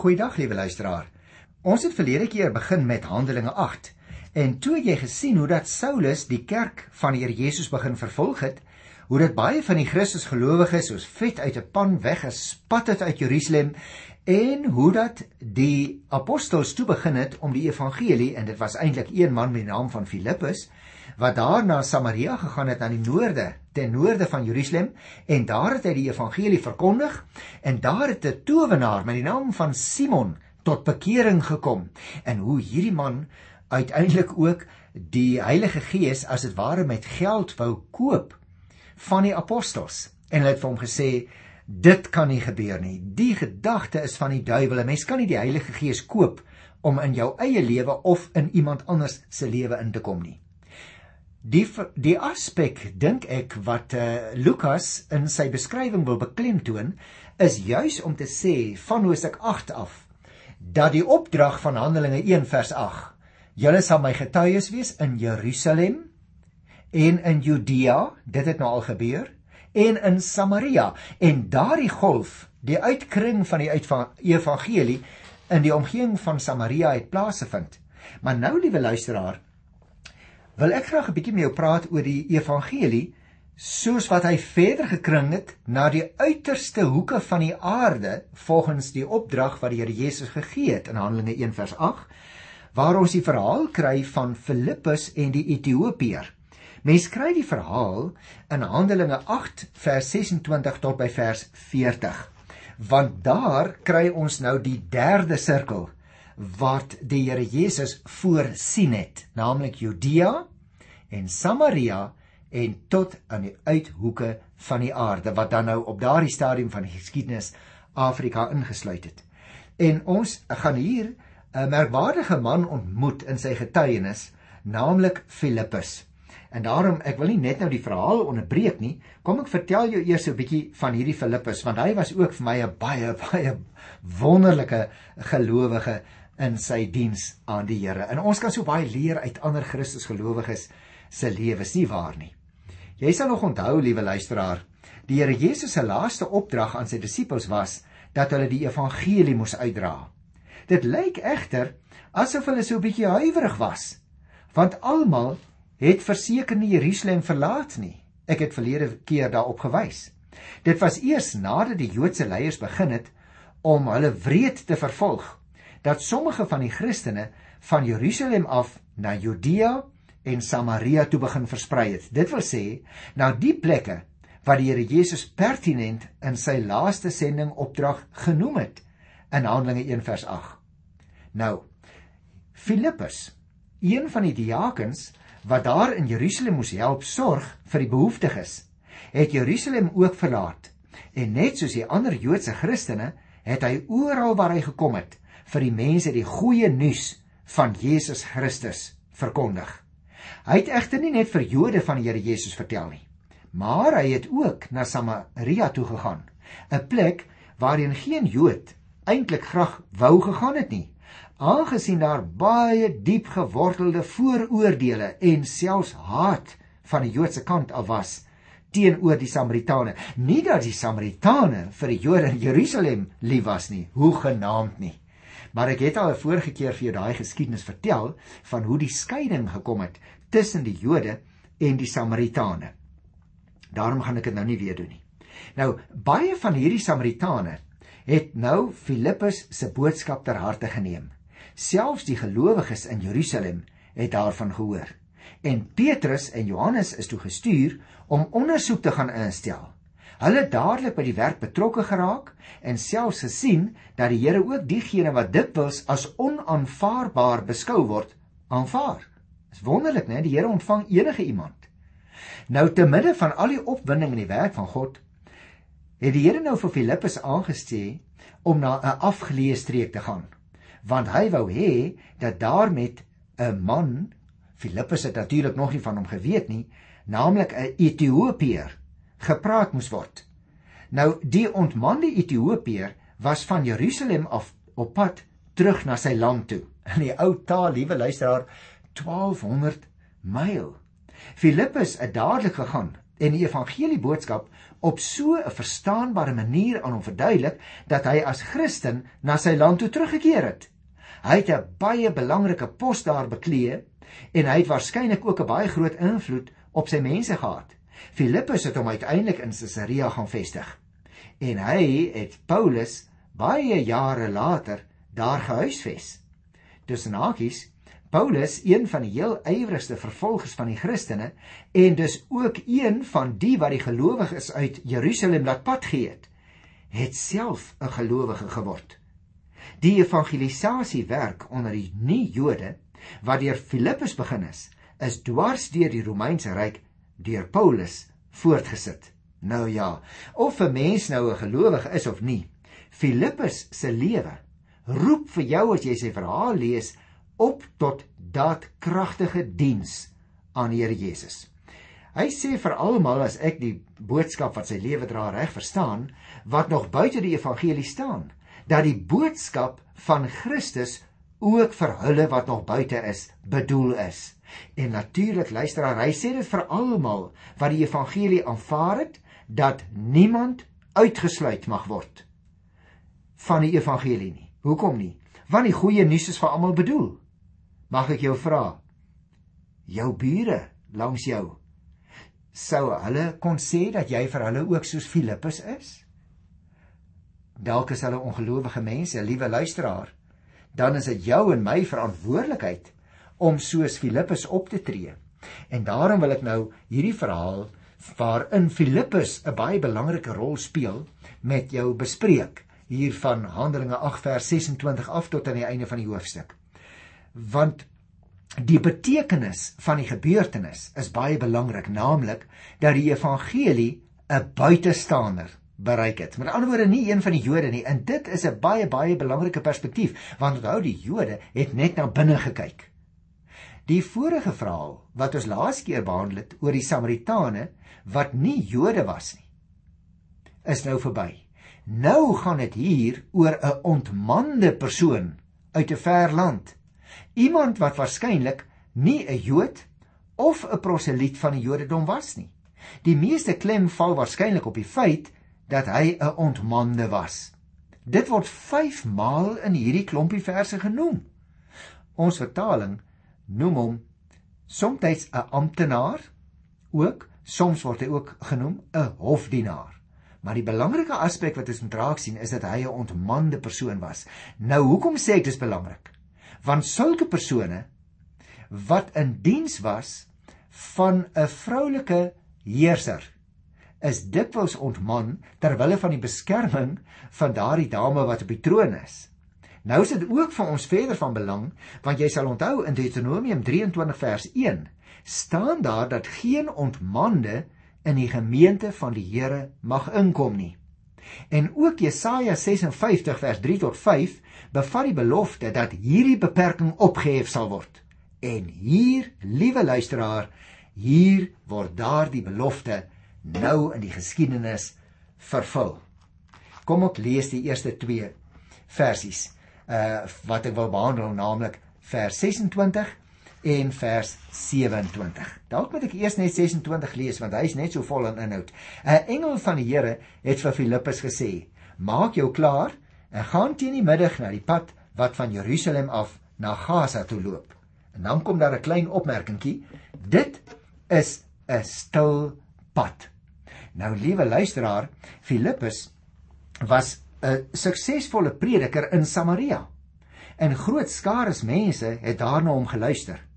Goeiedag, liewe luisteraar. Ons het verlede keer begin met Handelinge 8 en toe jy gesien hoe dat Saulus die kerk van die Here Jesus begin vervolg het, hoe dit baie van die Christus gelowiges soos vet uit 'n pan weggespat het uit Jerusalem en hoe dat die apostels toe begin het om die evangelie en dit was eintlik een man met die naam van Filippus wat daar na Samaria gegaan het aan die noorde ten noorde van Jerusalem en daar het hy die evangelie verkondig en daar het 'n towenaar met die naam van Simon tot bekering gekom en hoe hierdie man uiteindelik ook die Heilige Gees as dit ware met geld wou koop van die apostels. En hulle het vir hom gesê dit kan nie gebeur nie. Die gedagte is van die duiwel 'n mens kan nie die Heilige Gees koop om in jou eie lewe of in iemand anders se lewe in te kom nie die die aspek dink ek wat uh, Lukas in sy beskrywing wil beklemtoon is juis om te sê van Hosea 8 af dat die opdrag van Handelinge 1 vers 8 julle sal my getuies wees in Jerusalem en in Judea, dit het nou al gebeur, en in Samaria en daardie golf, die uitkring van die evangelie in die omgewing van Samaria het plaasgevind. Maar nou liewe luisteraar, wil ek graag 'n bietjie met jou praat oor die evangelie soos wat hy verder gekring het na die uiterste hoeke van die aarde volgens die opdrag wat die Here Jesus gegee het in Handelinge 1 vers 8 waar ons die verhaal kry van Filippus en die Ethiopiër Mens kry die verhaal in Handelinge 8 vers 26 tot by vers 40. Want daar kry ons nou die derde sirkel wat die Here Jesus voorsien het, naamlik Judea en Samaria en tot aan die uithoeke van die aarde wat dan nou op daardie stadium van die geskiedenis Afrika ingesluit het. En ons gaan hier 'n merkwaardige man ontmoet in sy getuienis, naamlik Filippus. En daarom ek wil nie net nou die verhaal onderbreek nie. Kom ek vertel jou eers 'n bietjie van hierdie Filippus want hy was ook vir my 'n baie baie wonderlike gelowige in sy diens aan die Here. En ons kan so baie leer uit ander Christus gelowiges se lewens, nie waar nie? Jy sal nog onthou, liewe luisteraar, die Here Jesus se laaste opdrag aan sy disippels was dat hulle die evangelie moes uitdra. Dit lyk egter asof hulle so 'n bietjie huiwerig was, want almal het verseker nie Jerusalem verlaat nie. Ek het verlede keer daarop gewys. Dit was eers nadat die Joodse leiers begin het om hulle wreed te vervolg dat sommige van die Christene van Jerusalem af na Judea en Samaria toe begin versprei het. Dit wil sê na die plekke wat die Here Jesus pertinent in sy laaste sending opdrag genoem het in Handelinge 1 vers 8. Nou Filippus, een van die diakens wat daar in Jerusalem moes help sorg vir die behoeftiges, het Jerusalem ook verlaat. En net soos die ander Joodse Christene, het hy oral waar hy gekom het, vir die mense die goeie nuus van Jesus Christus verkondig. Hy het egter nie net vir Jode van die Here Jesus vertel nie, maar hy het ook na Samaria toe gegaan, 'n plek waarheen geen Jood eintlik graag wou gegaan het nie, aangesien daar baie diep gewortelde vooroordeele en selfs haat van die Joodse kant af was teenoor die Samaritane. Nie dat die Samaritane vir die Jode in Jerusalem lief was nie, hoe genaamd nie. Maar ek het al 'n vorige keer vir jou daai geskiedenis vertel van hoe die skeiding gekom het tussen die Jode en die Samaritane. Daarom gaan ek dit nou nie weer doen nie. Nou, baie van hierdie Samaritane het nou Filippus se boodskap ter harte geneem. Selfs die gelowiges in Jerusalem het daarvan gehoor. En Petrus en Johannes is toe gestuur om ondersoek te gaan instel. Hulle dadelik by die werk betrokke geraak en selfs gesien dat die Here ook diegene wat dikwels as onaanvaarbaar beskou word, aanvaar. Dis wonderlik, né? Die Here ontvang enige iemand. Nou te midde van al die opwinding in die werk van God, het die Here nou vir Filippus aangestel om na 'n afgeleë streek te gaan want hy wou hê dat daar met 'n man Filippus het natuurlik nog nie van hom geweet nie, naamlik 'n Ethiopiër gepraat moes word. Nou die ontmande Ethiopiër was van Jerusalem af op pad terug na sy land toe. In die ou taal, liewe luisteraar, 1200 myl. Filippus het dadelik gegaan en die evangelie boodskap op so 'n verstaanbare manier aan hom verduidelik dat hy as Christen na sy land toe teruggekeer het. Hy het 'n baie belangrike pos daar beklee en hy het waarskynlik ook 'n baie groot invloed op sy mense gehad. Filippus het hom uiteindelik in Caesarea gaan vestig. En hy het Paulus baie jare later daar gehuisves. Tussen hakies Paulus, een van die heel ywerigste vervolgers van die Christene en dus ook een van die wat die gelowiges uit Jerusalem laat pad gee het, het self 'n gelowige geword. Die evangelisasiewerk onder die nie-Jode wat deur Filippus begin is, is dwars deur die Romeinse ryk deur Paulus voortgesit. Nou ja, of 'n mens nou 'n gelowige is of nie, Filippus se lewe roep vir jou as jy sy verhaal lees op tot daadkragtige diens aan Here Jesus. Hy sê vir almal as ek die boodskap wat sy lewe dra reg verstaan, wat nog buite die evangelie staan, dat die boodskap van Christus ook vir hulle wat nog buite is, bedoel is. En natuurlik luisteraar, hy sê dit vir almal wat die evangelie aanvaar het, dat niemand uitgesluit mag word van die evangelie nie. Hoekom nie? Want die goeie nuus is vir almal bedoel. Mag ek jou vra? Jou bure langs jou sou hulle kon sê dat jy vir hulle ook soos Filippus is? Dalk is hulle ongelowige mense, liewe luisteraar. Dan is dit jou en my verantwoordelikheid om soos Filippus op te tree. En daarom wil ek nou hierdie verhaal waarin Filippus 'n baie belangrike rol speel met jou bespreek hier van Handelinge 8 vers 26 af tot aan die einde van die hoofstuk want die betekenis van die gebeurtenis is baie belangrik, naamlik dat die evangelie 'n buitestander bereik het. Met ander woorde nie een van die Jode nie. En dit is 'n baie baie belangrike perspektief, want onthou die Jode het net na binne gekyk. Die vorige verhaal wat ons laas keer behandel het oor die Samaritane wat nie Jode was nie, is nou verby. Nou gaan dit hier oor 'n ontmande persoon uit 'n ver land Iemand wat waarskynlik nie 'n Jood of 'n proseliet van die Jodendom was nie. Die meeste klem val waarskynlik op die feit dat hy 'n ontmande was. Dit word 5 maal in hierdie klompie verse genoem. Ons vertaling noem hom soms 'n amptenaar, ook soms word hy ook genoem 'n hofdienaar. Maar die belangrike aspek wat ons moet raak sien is dat hy 'n ontmande persoon was. Nou hoekom sê ek dis belangrik? want sulke persone wat in diens was van 'n vroulike heerser is dikwels ontman ter wille van die beskerming van daardie dame wat op die troon is. Nou is dit ook vir ons verder van belang want jy sal onthou in Deuteronomium 23 vers 1 staan daar dat geen ontmande in die gemeente van die Here mag inkom nie. En ook Jesaja 56 vers 3 tot 5 bevat die belofte dat hierdie beperking opgehef sal word. En hier, liewe luisteraar, hier word daardie belofte nou in die geskiedenis vervul. Kom ek lees die eerste 2 versies uh wat ek wil behandel naamlik vers 26 en vers 27. Dalk moet ek eers net 26 lees want hy is net so vol aan in inhoud. 'n Engel van die Here het vir Filippus gesê: "Maak jou klaar en gaan teen die middag na die pad wat van Jerusalem af na Gaza toe loop." En dan kom daar 'n klein opmerkingkie. Dit is 'n stil pad. Nou liewe luisteraar, Filippus was 'n suksesvolle prediker in Samaria. En groot skare mense het daarna hom geluister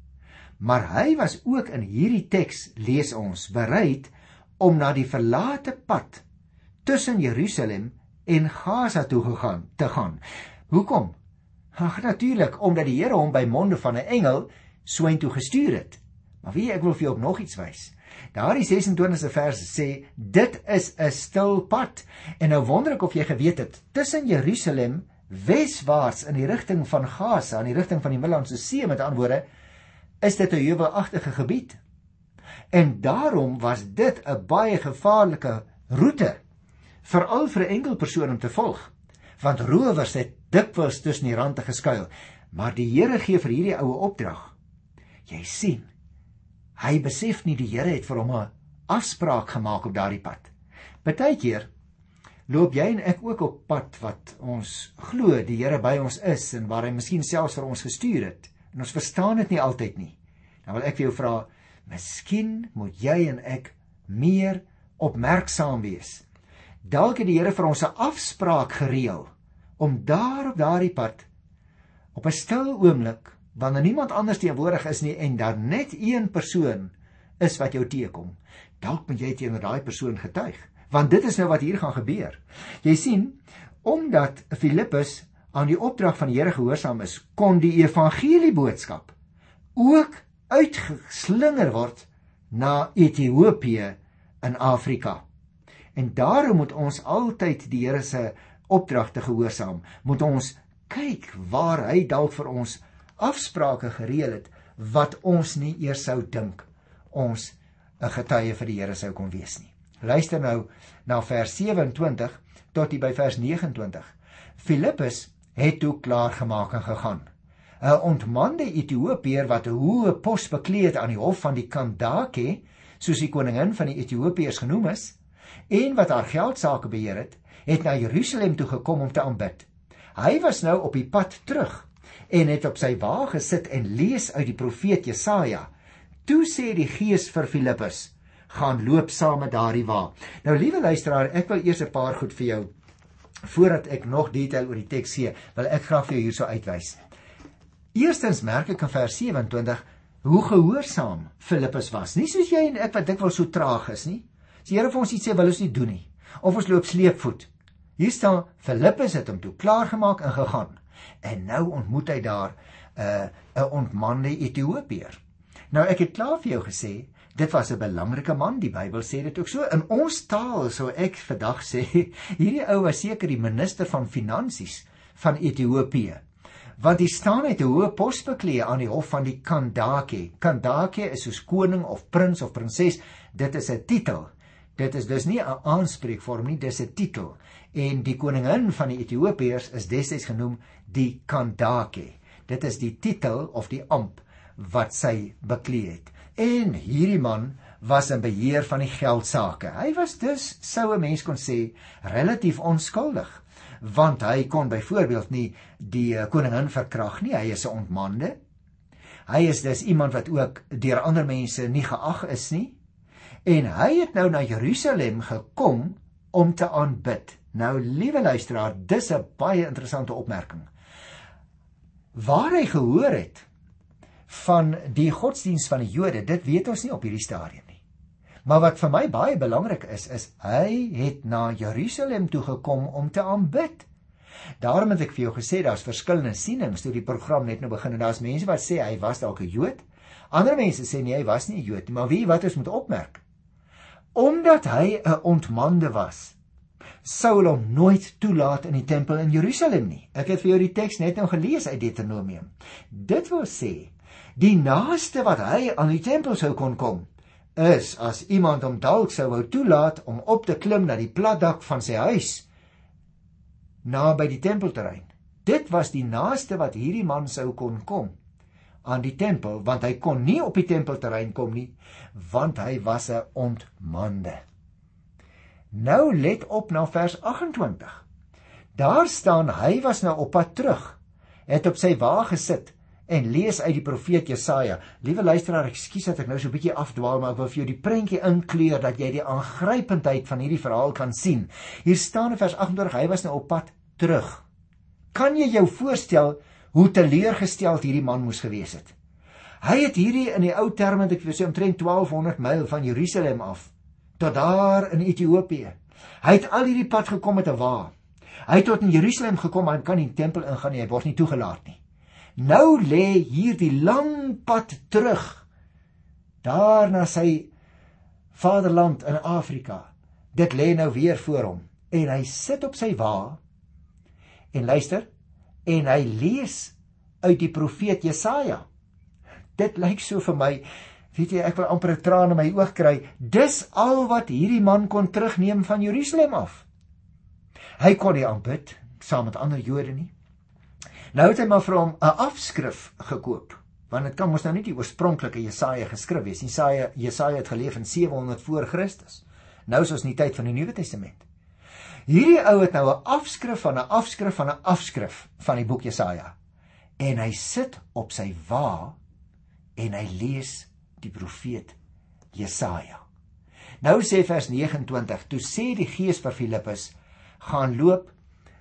maar hy was ook in hierdie teks lees ons bereid om na die verlate pad tussen Jerusalem en Gaza toe gegaan te gaan. Hoekom? Ag natuurlik omdat die Here hom by monde van 'n engel soontoe gestuur het. Maar wie ek wil vir jou nog iets wys. Daardie 26ste vers sê dit is 'n stil pad. En nou wonder ek of jy geweet het tussen Jerusalem weswaarts in die rigting van Gaza, in die rigting van die Middellandse See met ander woorde is dit 'n heuwelagtige gebied. En daarom was dit 'n baie gevaarlike roete veral vir 'n enkel persoon om te volg, want rowers het dikwels tussen die rande geskuil. Maar die Here gee vir hierdie oue opdrag. Jy sien, hy besef nie die Here het vir hom 'n afspraak gemaak op daardie pad. Partykeer loop jy en ek ook op pad wat ons glo die Here by ons is en waar hy miskien selfs vir ons gestuur het. En ons verstaan dit nie altyd nie. Dan wil ek vir jou vra, miskien moet jy en ek meer opmerksaam wees. Dalk het die Here vir ons 'n afspraak gereël om daar op daardie pad op 'n stil oomblik wanneer niemand anders teenwoordig is nie en daar net een persoon is wat jou teekom. Dalk moet jy teenoor daai persoon getuig want dit is nou wat hier gaan gebeur. Jy sien, omdat Filippus aan die opdrag van die Here gehoorsaam is, kon die evangelie boodskap ook uitgeslinger word na Ethiopië in Afrika. En daarom moet ons altyd die Here se opdragte gehoorsaam. Moet ons kyk waar hy dalk vir ons afsprake gereël het wat ons nie eers sou dink ons 'n getuie vir die Here sou kon wees nie. Luister nou na vers 27 tot by vers 29. Filippus het toe klaar gemaak en gegaan. 'n Ontmande Ethiopiër wat 'n hoë pos bekleed het aan die hof van die Kandake, soos die koningin van die Ethiopiërs genoem is, en wat haar geld sake beheer het, het na Jerusalem toe gekom om te aanbid. Hy was nou op die pad terug en het op sy wa gesit en lees uit die profeet Jesaja. Toe sê die Gees vir Filippus: gaan loop saam met daardie wa. Nou liewe luisteraar, ek wil eers 'n paar goed vir jou voordat ek nog detail oor die teks gee, wil ek graag vir jou hierso uitwys. Eerstens merk ek in vers 27 hoe gehoorsaam Filippus was. Nie soos jy en ek wat dikwels so traag is nie. As die Here vir ons iets sê, wil ons nie doen nie. Of ons loop sleepvoet. Hier staan Filippus het hom toe klaar gemaak en gegaan. En nou ontmoet hy daar 'n uh, 'n ontmande Ethiopiër. Nou ek het klaar vir jou gesê Dit was 'n belangrike man, die Bybel sê dit ook so. In ons taal sou ek vandag sê, hierdie ou was seker die minister van finansies van Ethiopië. Want hy staan uit 'n hoë pos beklee aan die hof van die Kandake. Kandake is soos koning of prins of prinses. Dit is 'n titel. Dit is dus nie 'n aanspreekvorm nie, dis 'n titel. En die koningin van die Ethiopiërs is destyds genoem die Kandake. Dit is die titel of die amp wat sy beklee het. En hierdie man was in beheer van die geld sake. Hy was dus sou 'n mens kon sê relatief onskuldig, want hy kon byvoorbeeld nie die koningin verkrag nie. Hy is 'n ontmande. Hy is dus iemand wat ook deur ander mense nie geag is nie. En hy het nou na Jerusalem gekom om te aanbid. Nou liewe luisteraar, dis 'n baie interessante opmerking. Waar hy gehoor het van die godsdiens van die Jode, dit weet ons nie op hierdie stadium nie. Maar wat vir my baie belangrik is, is hy het na Jerusalem toe gekom om te aanbid. Daarom het ek vir jou gesê daar's verskillende sienings toe die program net nou begin en daar's mense wat sê hy was dalk 'n Jood. Ander mense sê nee, hy was nie 'n Jood nie, maar wie wat ons moet opmerk. Omdat hy 'n ontmande was, sou hulle hom nooit toelaat in die tempel in Jerusalem nie. Ek het vir jou die teks net nou gelees uit Deuteronomium. Dit wil sê Die naaste wat hy aan die tempel sou kon kom is as iemand hom dalk sou wou toelaat om op te klim na die platdak van sy huis naby die tempelterrein. Dit was die naaste wat hierdie man sou kon kom aan die tempel want hy kon nie op die tempelterrein kom nie want hy was 'n ontmande. Nou let op na vers 28. Daar staan hy was nou op pad terug. Het op sy wa gesit en lees uit die profeet Jesaja. Liewe luisteraar, ekskuus dat ek nou so 'n bietjie afdwaal, maar ek wil vir jou die prentjie inkleur dat jy die aangrypendheid van hierdie verhaal kan sien. Hier staan in vers 28, hy was nou op pad terug. Kan jy jou voorstel hoe teleurgesteld hierdie man moes gewees het? Hy het hierdie in die ou terme, ek wil sê omtrent 1200 myl van Jerusalem af tot daar in Ethiopië. Hy het al hierdie pad gekom met 'n wa. Hy het tot in Jerusalem gekom, hy kan nie in die tempel ingaan nie, hy word nie toegelaat nie. Nou lê hier die lang pad terug daar na sy vaderland in Afrika. Dit lê nou weer voor hom en hy sit op sy wa en luister en hy lees uit die profeet Jesaja. Dit lyk so vir my, weet jy, ek wil amper 'n traan in my oog kry. Dis al wat hierdie man kon terugneem van Jerusalem af. Hy kon nie aanbid saam met ander Jode nie. Nou het hy maar vir hom 'n afskrif gekoop want dit kan mos nou nie die oorspronklike Jesaja geskryf wees nie. Jesaja Jesaja het geleef in 700 voor Christus. Nou is ons in die tyd van die Nuwe Testament. Hierdie ou het nou 'n afskrif van 'n afskrif van 'n afskrif van die boek Jesaja. En hy sit op sy wa en hy lees die profeet Jesaja. Nou sê vers 29, toe sê die Gees vir Filippus, gaan loop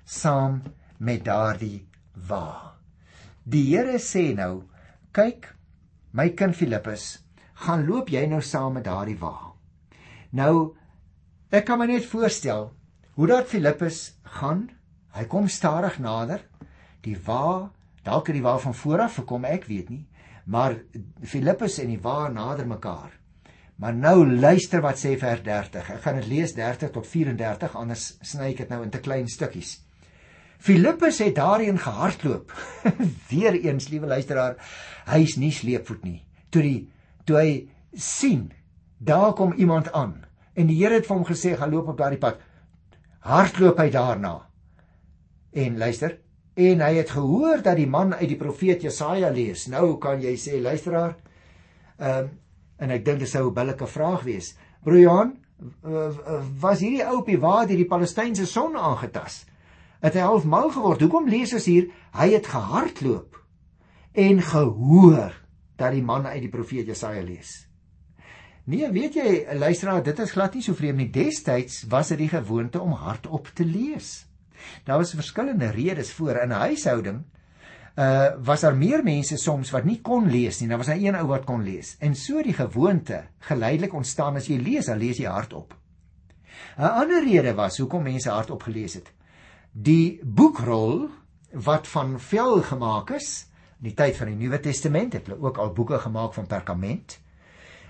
saam met daardie wa. Die Here sê nou, kyk, my kind Filippus, gaan loop jy nou saam met daardie wa. Nou ek kan my net voorstel hoe dat Filippus gaan. Hy kom stadig nader. Die wa, dalk het die wa van voor af gekom, ek weet nie, maar Filippus en die wa nader mekaar. Maar nou luister wat sê vers 30. Ek gaan dit lees 30 tot 34 anders sny ek dit nou in te klein stukkies. Filippus het daarin gehardloop. Weereens, liewe luisteraar, hy's nie sleepvoet nie. Toe die toe hy sien daar kom iemand aan en die Here het vir hom gesê gaan loop op daardie pad. Hardloop hy daarna. En luister, en hy het gehoor dat die man uit die profeet Jesaja lees. Nou kan jy sê luisteraar, ehm um, en ek dink dit sou 'n billike vraag wees. Broer Johan, was hierdie ou op die waar deur die Palestynse son aangetas? het hy half mal geword. Hoekom lees ons hier hy het gehardloop en gehoor dat die man uit die profeet Jesaja lees? Nee, weet jy, luisteraar, dit is glad nie so vreemd nie. Destyds was dit die gewoonte om hardop te lees. Daar was verskillende redes voor in 'n huishouding. Uh was daar meer mense soms wat nie kon lees nie. Daar was 'n een ou wat kon lees. En so die gewoonte geleidelik ontstaan as jy lees, dan lees jy hardop. 'n Ander rede was hoekom mense hardop gelees het die boekrol wat van vel gemaak is in die tyd van die Nuwe Testament het hulle ook al boeke gemaak van perkament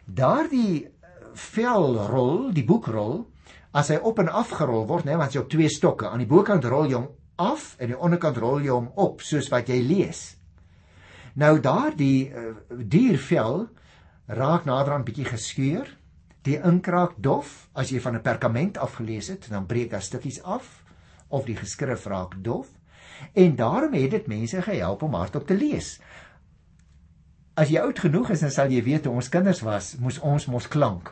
daardie velrol die boekrol as hy op en af gerol word nê want jy op twee stokke. Aan die bokant rol jy hom af en die onderkant rol jy hom op soos wat jy lees. Nou daardie uh, diervel raak naderhand bietjie geskeur. Die inkraak dof. As jy van 'n perkament afgelees het dan breek daar stukkies af of die geskrif raak dof. En daarom het dit mense gehelp om hardop te lees. As jy oud genoeg is, dan sal jy weet hoe ons kinders was, moes ons mos klank.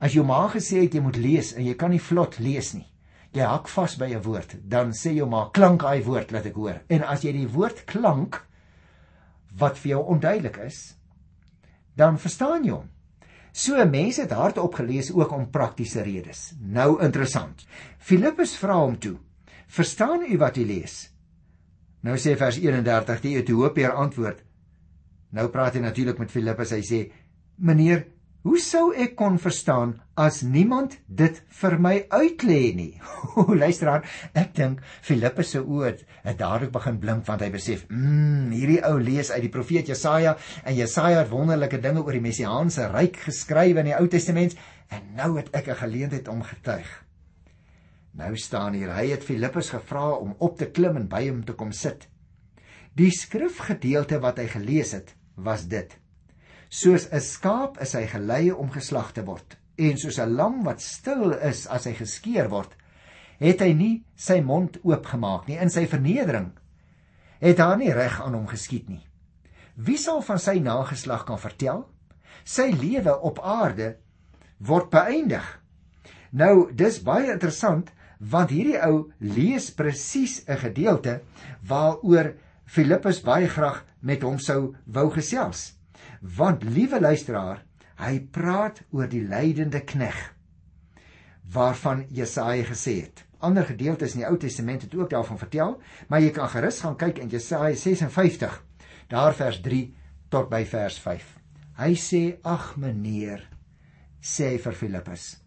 As jou ma gesê het jy moet lees en jy kan nie vlot lees nie. Jy hak vas by 'n woord, dan sê jou ma klank daai woord laat ek hoor. En as jy die woord klank wat vir jou onduidelik is, dan verstaan jy hom. So mense het hardop gelees ook om praktiese redes. Nou interessant. Filippus vra hom toe: Verstaan u wat u lees? Nou sê vers 31 die Ethiopier antwoord. Nou praat hy natuurlik met Filippus. Hy sê: "Meneer, hoe sou ek kon verstaan as niemand dit vir my uitlê nie?" Luister aan. Ek dink Filippus se oë het dadelik begin blink want hy besef, "Mmm, hierdie ou lees uit die profeet Jesaja en Jesaja het wonderlike dinge oor die messiaanse ryk geskryf in die Ou Testament en nou het ek 'n geleentheid om getuig." Nou staan hier, hy het Filippus gevra om op te klim en by hom te kom sit. Die skrifgedeelte wat hy gelees het, was dit: Soos 'n skaap is hy gelei om geslag te word, en soos 'n lam wat stil is as hy geskeer word, het hy nie sy mond oopgemaak nie in sy vernedering. Het daar nie reg aan hom geskied nie. Wie sal van sy nageslag kan vertel? Sy lewe op aarde word beëindig. Nou, dis baie interessant want hierdie ou lees presies 'n gedeelte waaroor Filippus baie graag met hom sou wou gesels. Want liewe luisteraar, hy praat oor die lydende knegg waarvan Jesaja gesê het. Ander gedeeltes in die Ou Testament het ook daarvan vertel, maar jy kan gerus gaan kyk in Jesaja 56, daar vers 3 tot by vers 5. Hy sê: "Ag meneer," sê hy vir Filippus,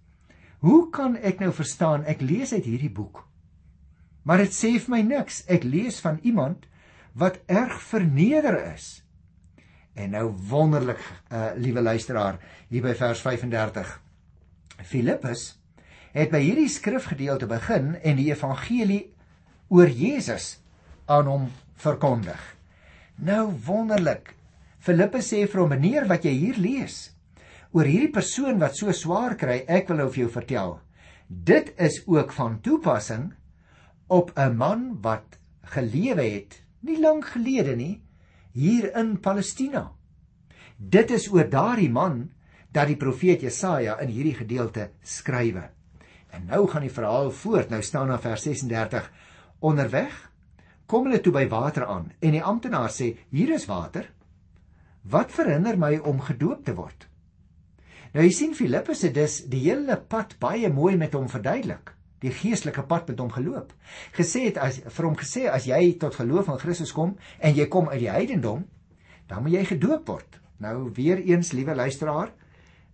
Hoe kan ek nou verstaan? Ek lees uit hierdie boek. Maar dit sê vir my niks. Ek lees van iemand wat erg verneder is. En nou wonderlik, uh, liewe luisteraar, hier by vers 35. Filippus het by hierdie skrifgedeelte begin en die evangelie oor Jesus aan hom verkondig. Nou wonderlik. Filippus sê vir hom: "Meneer, wat jy hier lees, oor hierdie persoon wat so swaar kry, ek wil vir jou vertel. Dit is ook van toepassing op 'n man wat gelewe het nie lank gelede nie hier in Palestina. Dit is oor daardie man dat die profeet Jesaja in hierdie gedeelte skrywe. En nou gaan die verhaal voort. Nou staan daar vers 36 onderweg kom hulle toe by water aan en die amptenaar sê hier is water. Wat verhinder my om gedoop te word? Nou jy sien Filippus het dus die hele pad baie mooi met hom verduidelik. Die geestelike pad met hom geloop. Gesê het as vir hom gesê as jy tot geloof in Christus kom en jy kom uit die heidendom, dan moet jy gedoop word. Nou weer eens liewe luisteraar,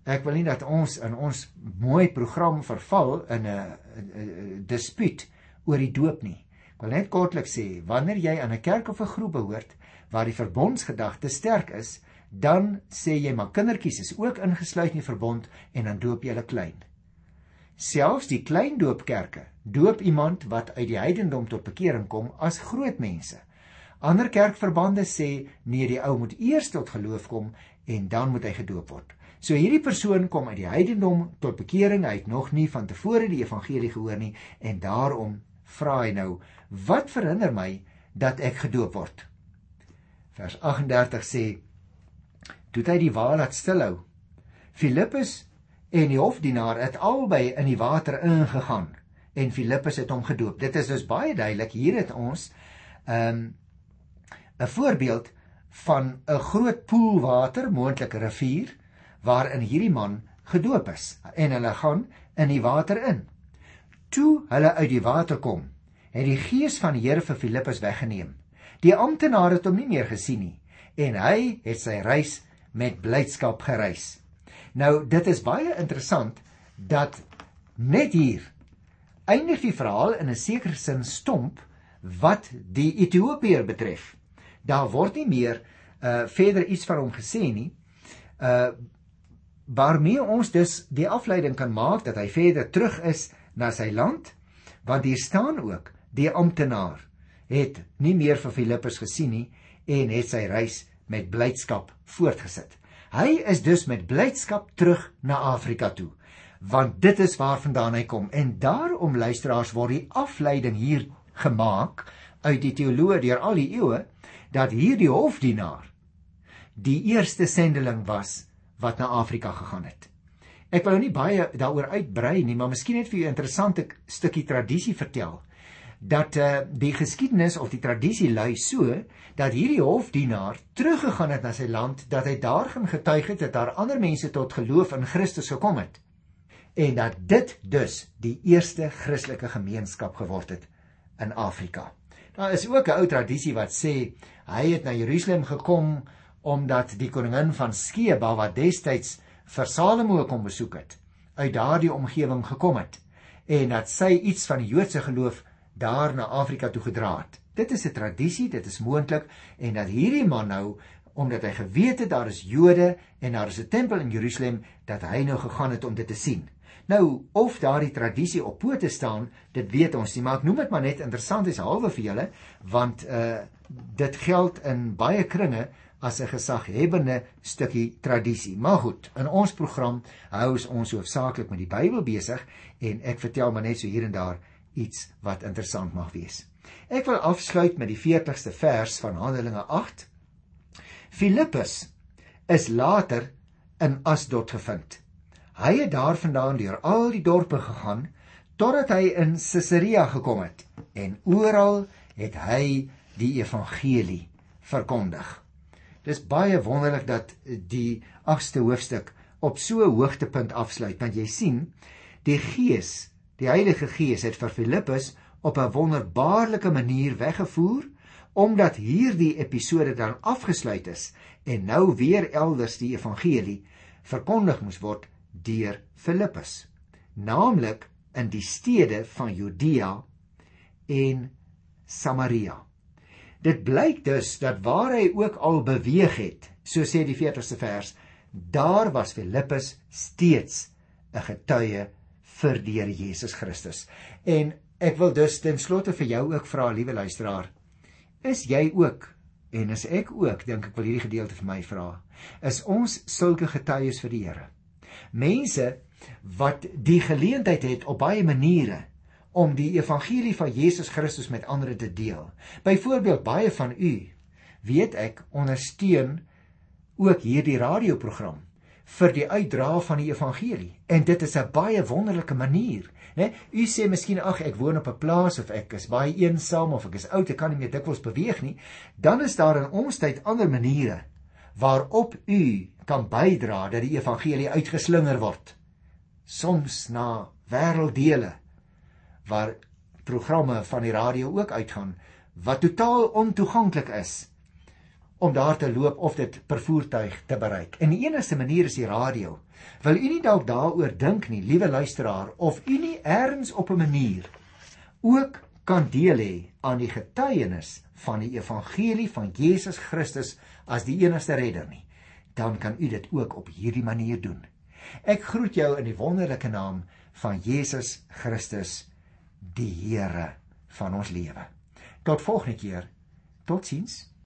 ek wil nie dat ons in ons mooi program verval in 'n dispuut oor die doop nie. Ek wil net kortliks sê, wanneer jy aan 'n kerk of 'n groep behoort waar die verbondsgedagte sterk is, dan sê jy maar kindertjies is ook ingesluit in die verbond en dan doop jy hulle klein. Selfs die klein doopkerke doop iemand wat uit die heidendom tot bekering kom as groot mense. Ander kerkverbande sê nee, die ou moet eers tot geloof kom en dan moet hy gedoop word. So hierdie persoon kom uit die heidendom tot bekering, hy het nog nie van tevore die evangelie gehoor nie en daarom vra hy nou wat verhinder my dat ek gedoop word vers 38 sê toe hy die wa laat stilhou Filippus en die hofdienaar het albei in die water ingegaan en Filippus het hom gedoop dit is dus baie duidelik hier het ons 'n um, 'n voorbeeld van 'n groot poel water moontlik 'n rivier waarin hierdie man gedoop is en hulle gaan in die water in toe hulle uit die water kom het die gees van die Here vir Filippus weggeneem. Die amptenaar het hom nie meer gesien nie en hy het sy reis met blydskap gereis. Nou dit is baie interessant dat net hier eindig die verhaal in 'n sekere sin stomp wat die Ethiopiër betref. Daar word nie meer uh verder iets van hom gesê nie. Uh waarmee ons dus die afleiding kan maak dat hy verder terug is na sy land want hier staan ook die amptenaar het nie meer vir Filippus gesien nie en het sy reis met blydskap voortgesit. Hy is dus met blydskap terug na Afrika toe, want dit is waarvandaan hy kom en daarom luisteraars word die afleiding hier gemaak uit die teoloë deur al die eeue dat hierdie hofdienaar die eerste sendeling was wat na Afrika gegaan het. Ek wil nou nie baie daaroor uitbrei nie, maar miskien net vir jou 'n interessante stukkie tradisie vertel dat uh, die geskiedenis of die tradisie lui so dat hierdie hofdienaar teruggegaan het na sy land dat hy daar gaan getuig het dat daar ander mense tot geloof in Christus gekom het en dat dit dus die eerste Christelike gemeenskap geword het in Afrika. Daar is ook 'n ou tradisie wat sê hy het na Jerusalem gekom omdat die koningin van Skeba wat destyds vir Salomo kom besoek het, uit daardie omgewing gekom het en dat sy iets van die Joodse geloof daar na Afrika toe gedra het. Dit is 'n tradisie, dit is moontlik en dat hierdie man nou omdat hy geweet het daar is Jode en daar is 'n tempel in Jerusalem dat hy nou gegaan het om dit te sien. Nou of daardie tradisie op pote staan, dit weet ons nie, maar ek noem dit maar net interessant is halwe vir julle want uh dit geld in baie kringe as 'n gesaghebende stukkie tradisie. Maar goed, in ons program hou ons hoofsaaklik met die Bybel besig en ek vertel maar net so hier en daar iets wat interessant mag wees. Ek wil afsluit met die 40ste vers van Handelinge 8. Filippus is later in Asdod gevind. Hy het daarvandaan deur al die dorpe gegaan totdat hy in Caesarea gekom het en oral het hy die evangelie verkondig. Dis baie wonderlik dat die 8ste hoofstuk op so 'n hoogtepunt afsluit want jy sien die gees Die Heilige Gees het vir Filippus op 'n wonderbaarlike manier weggevoer omdat hierdie episode dan afgesluit is en nou weer elders die evangelie verkondig moes word deur Filippus, naamlik in die stede van Judea en Samaria. Dit blyk dus dat waar hy ook al beweeg het, so sê die 40ste vers, daar was Filippus steeds 'n getuie vir die Here Jesus Christus. En ek wil dus ten slotte vir jou ook vra, liewe luisteraar, is jy ook en is ek ook, dink ek wil hierdie gedeelte vir my vra, is ons sulke getuies vir die Here? Mense wat die geleentheid het op baie maniere om die evangelie van Jesus Christus met ander te deel. Byvoorbeeld baie van u weet ek ondersteun ook hierdie radioprogram vir die uitdra van die evangelie. En dit is 'n baie wonderlike manier, né? U sê miskien ag ek woon op 'n plaas of ek is baie eensaam of ek is oud, ek kan nie meer dikwels beweeg nie. Dan is daar in ons tyd ander maniere waarop u kan bydra dat die evangelie uitgeslinger word. Soms na wêrelddele waar programme van die radio ook uitgaan wat totaal ontoeganklik is om daar te loop of dit per voertuig te bereik. En die enigste manier is die radio. Wil u nie dalk daaroor dink nie, liewe luisteraar, of u nie eers op 'n manier ook kan deel hê aan die getuienis van die evangelie van Jesus Christus as die enigste redder nie, dan kan u dit ook op hierdie manier doen. Ek groet jou in die wonderlike naam van Jesus Christus, die Here van ons lewe. Tot volgende keer. Totsiens.